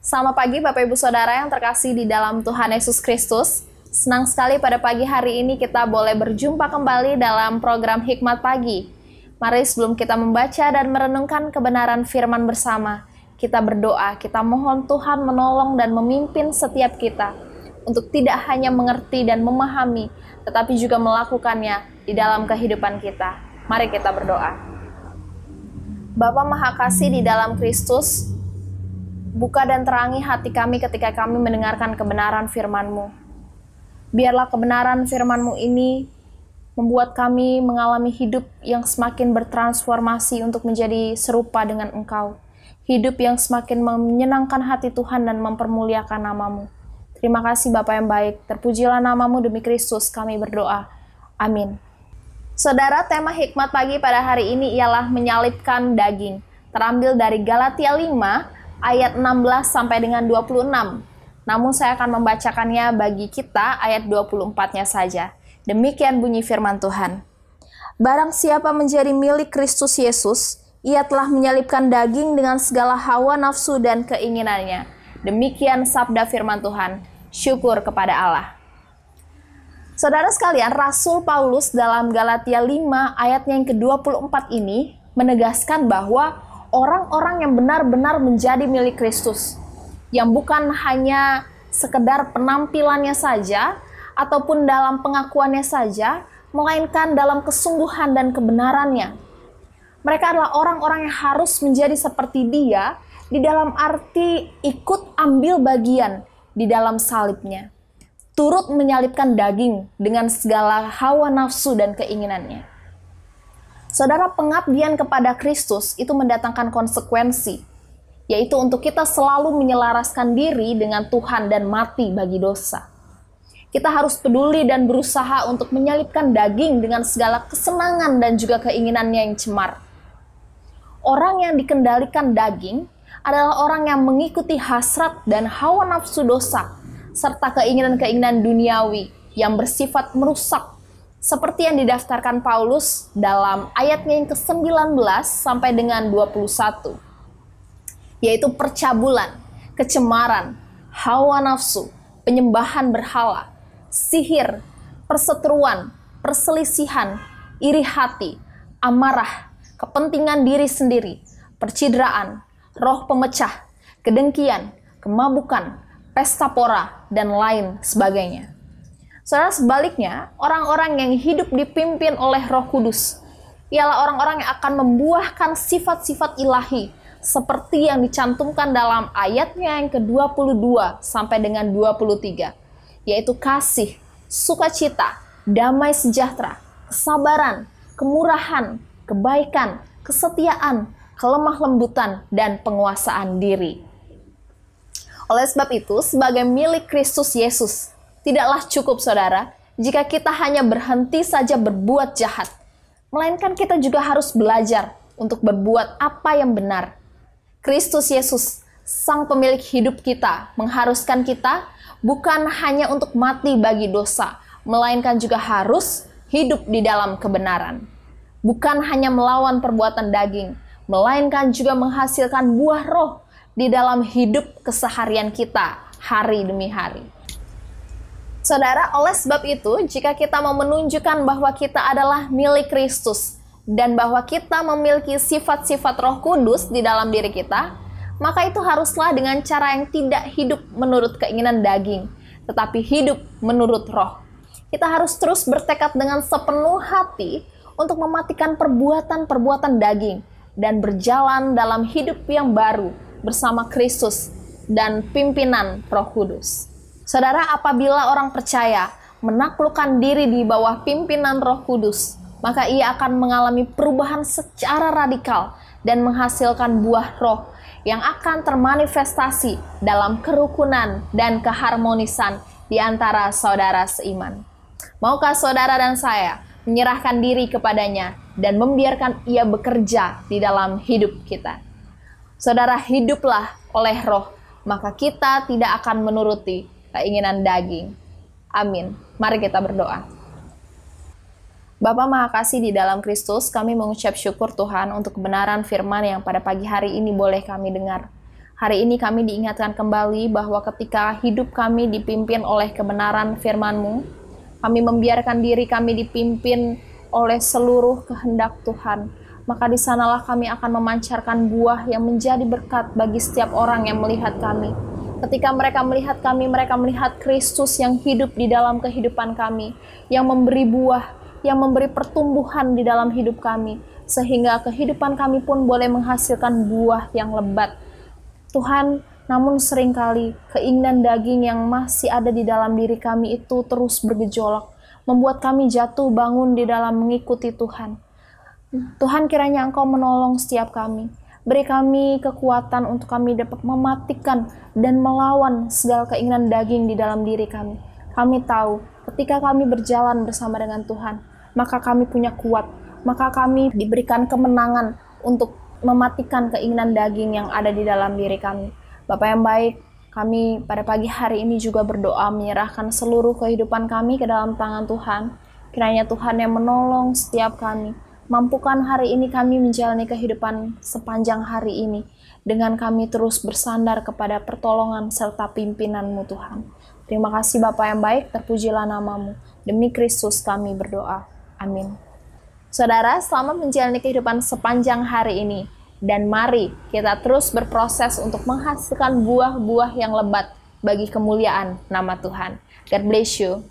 Selamat pagi Bapak Ibu Saudara yang terkasih di dalam Tuhan Yesus Kristus. Senang sekali pada pagi hari ini kita boleh berjumpa kembali dalam program Hikmat Pagi. Mari sebelum kita membaca dan merenungkan kebenaran firman bersama, kita berdoa, kita mohon Tuhan menolong dan memimpin setiap kita untuk tidak hanya mengerti dan memahami, tetapi juga melakukannya di dalam kehidupan kita. Mari kita berdoa. Bapa Maha Kasih di dalam Kristus, buka dan terangi hati kami ketika kami mendengarkan kebenaran firman-Mu. Biarlah kebenaran firman-Mu ini membuat kami mengalami hidup yang semakin bertransformasi untuk menjadi serupa dengan Engkau. Hidup yang semakin menyenangkan hati Tuhan dan mempermuliakan namamu. Terima kasih Bapak yang baik. Terpujilah namamu demi Kristus kami berdoa. Amin. Saudara, tema hikmat pagi pada hari ini ialah menyalipkan daging. Terambil dari Galatia 5 ayat 16 sampai dengan 26. Namun saya akan membacakannya bagi kita ayat 24-nya saja. Demikian bunyi firman Tuhan. Barang siapa menjadi milik Kristus Yesus, ia telah menyalipkan daging dengan segala hawa nafsu dan keinginannya. Demikian sabda firman Tuhan. Syukur kepada Allah. Saudara sekalian, Rasul Paulus dalam Galatia 5 ayatnya yang ke-24 ini menegaskan bahwa orang-orang yang benar-benar menjadi milik Kristus, yang bukan hanya sekedar penampilannya saja ataupun dalam pengakuannya saja, melainkan dalam kesungguhan dan kebenarannya. Mereka adalah orang-orang yang harus menjadi seperti dia di dalam arti ikut ambil bagian di dalam salibnya turut menyalipkan daging dengan segala hawa nafsu dan keinginannya. Saudara, pengabdian kepada Kristus itu mendatangkan konsekuensi, yaitu untuk kita selalu menyelaraskan diri dengan Tuhan dan mati bagi dosa. Kita harus peduli dan berusaha untuk menyalipkan daging dengan segala kesenangan dan juga keinginannya yang cemar. Orang yang dikendalikan daging adalah orang yang mengikuti hasrat dan hawa nafsu dosa serta keinginan-keinginan duniawi yang bersifat merusak seperti yang didaftarkan Paulus dalam ayatnya yang ke-19 sampai dengan 21 yaitu percabulan, kecemaran, hawa nafsu, penyembahan berhala, sihir, perseteruan, perselisihan, iri hati, amarah, kepentingan diri sendiri, percidraan, roh pemecah, kedengkian, kemabukan, pesta pora, dan lain sebagainya. Saudara sebaliknya, orang-orang yang hidup dipimpin oleh roh kudus, ialah orang-orang yang akan membuahkan sifat-sifat ilahi, seperti yang dicantumkan dalam ayatnya yang ke-22 sampai dengan 23, yaitu kasih, sukacita, damai sejahtera, kesabaran, kemurahan, kebaikan, kesetiaan, kelemah lembutan, dan penguasaan diri. Oleh sebab itu, sebagai milik Kristus Yesus, tidaklah cukup saudara jika kita hanya berhenti saja berbuat jahat, melainkan kita juga harus belajar untuk berbuat apa yang benar. Kristus Yesus, Sang Pemilik hidup kita, mengharuskan kita bukan hanya untuk mati bagi dosa, melainkan juga harus hidup di dalam kebenaran. Bukan hanya melawan perbuatan daging, melainkan juga menghasilkan buah roh di dalam hidup keseharian kita hari demi hari. Saudara, oleh sebab itu, jika kita mau menunjukkan bahwa kita adalah milik Kristus dan bahwa kita memiliki sifat-sifat Roh Kudus di dalam diri kita, maka itu haruslah dengan cara yang tidak hidup menurut keinginan daging, tetapi hidup menurut Roh. Kita harus terus bertekad dengan sepenuh hati untuk mematikan perbuatan-perbuatan daging dan berjalan dalam hidup yang baru bersama Kristus dan pimpinan Roh Kudus. Saudara, apabila orang percaya menaklukkan diri di bawah pimpinan Roh Kudus, maka ia akan mengalami perubahan secara radikal dan menghasilkan buah roh yang akan termanifestasi dalam kerukunan dan keharmonisan di antara saudara seiman. Maukah saudara dan saya menyerahkan diri kepadanya dan membiarkan ia bekerja di dalam hidup kita? Saudara hiduplah oleh roh, maka kita tidak akan menuruti keinginan daging. Amin. Mari kita berdoa. Bapak Maha Kasih di dalam Kristus, kami mengucap syukur Tuhan untuk kebenaran firman yang pada pagi hari ini boleh kami dengar. Hari ini kami diingatkan kembali bahwa ketika hidup kami dipimpin oleh kebenaran firman-Mu, kami membiarkan diri kami dipimpin oleh seluruh kehendak Tuhan, maka di sanalah kami akan memancarkan buah yang menjadi berkat bagi setiap orang yang melihat kami. Ketika mereka melihat kami, mereka melihat Kristus yang hidup di dalam kehidupan kami, yang memberi buah, yang memberi pertumbuhan di dalam hidup kami, sehingga kehidupan kami pun boleh menghasilkan buah yang lebat Tuhan, namun sering kali keinginan daging yang masih ada di dalam diri kami itu terus bergejolak, membuat kami jatuh bangun di dalam mengikuti Tuhan. Tuhan kiranya Engkau menolong setiap kami. Beri kami kekuatan untuk kami dapat mematikan dan melawan segala keinginan daging di dalam diri kami. Kami tahu ketika kami berjalan bersama dengan Tuhan, maka kami punya kuat, maka kami diberikan kemenangan untuk mematikan keinginan daging yang ada di dalam diri kami. Bapak yang baik, kami pada pagi hari ini juga berdoa menyerahkan seluruh kehidupan kami ke dalam tangan Tuhan. Kiranya Tuhan yang menolong setiap kami. Mampukan hari ini kami menjalani kehidupan sepanjang hari ini dengan kami terus bersandar kepada pertolongan serta pimpinanmu Tuhan. Terima kasih Bapak yang baik, terpujilah namamu. Demi Kristus kami berdoa. Amin. Saudara, selamat menjalani kehidupan sepanjang hari ini. Dan mari kita terus berproses untuk menghasilkan buah-buah yang lebat bagi kemuliaan nama Tuhan. God bless you.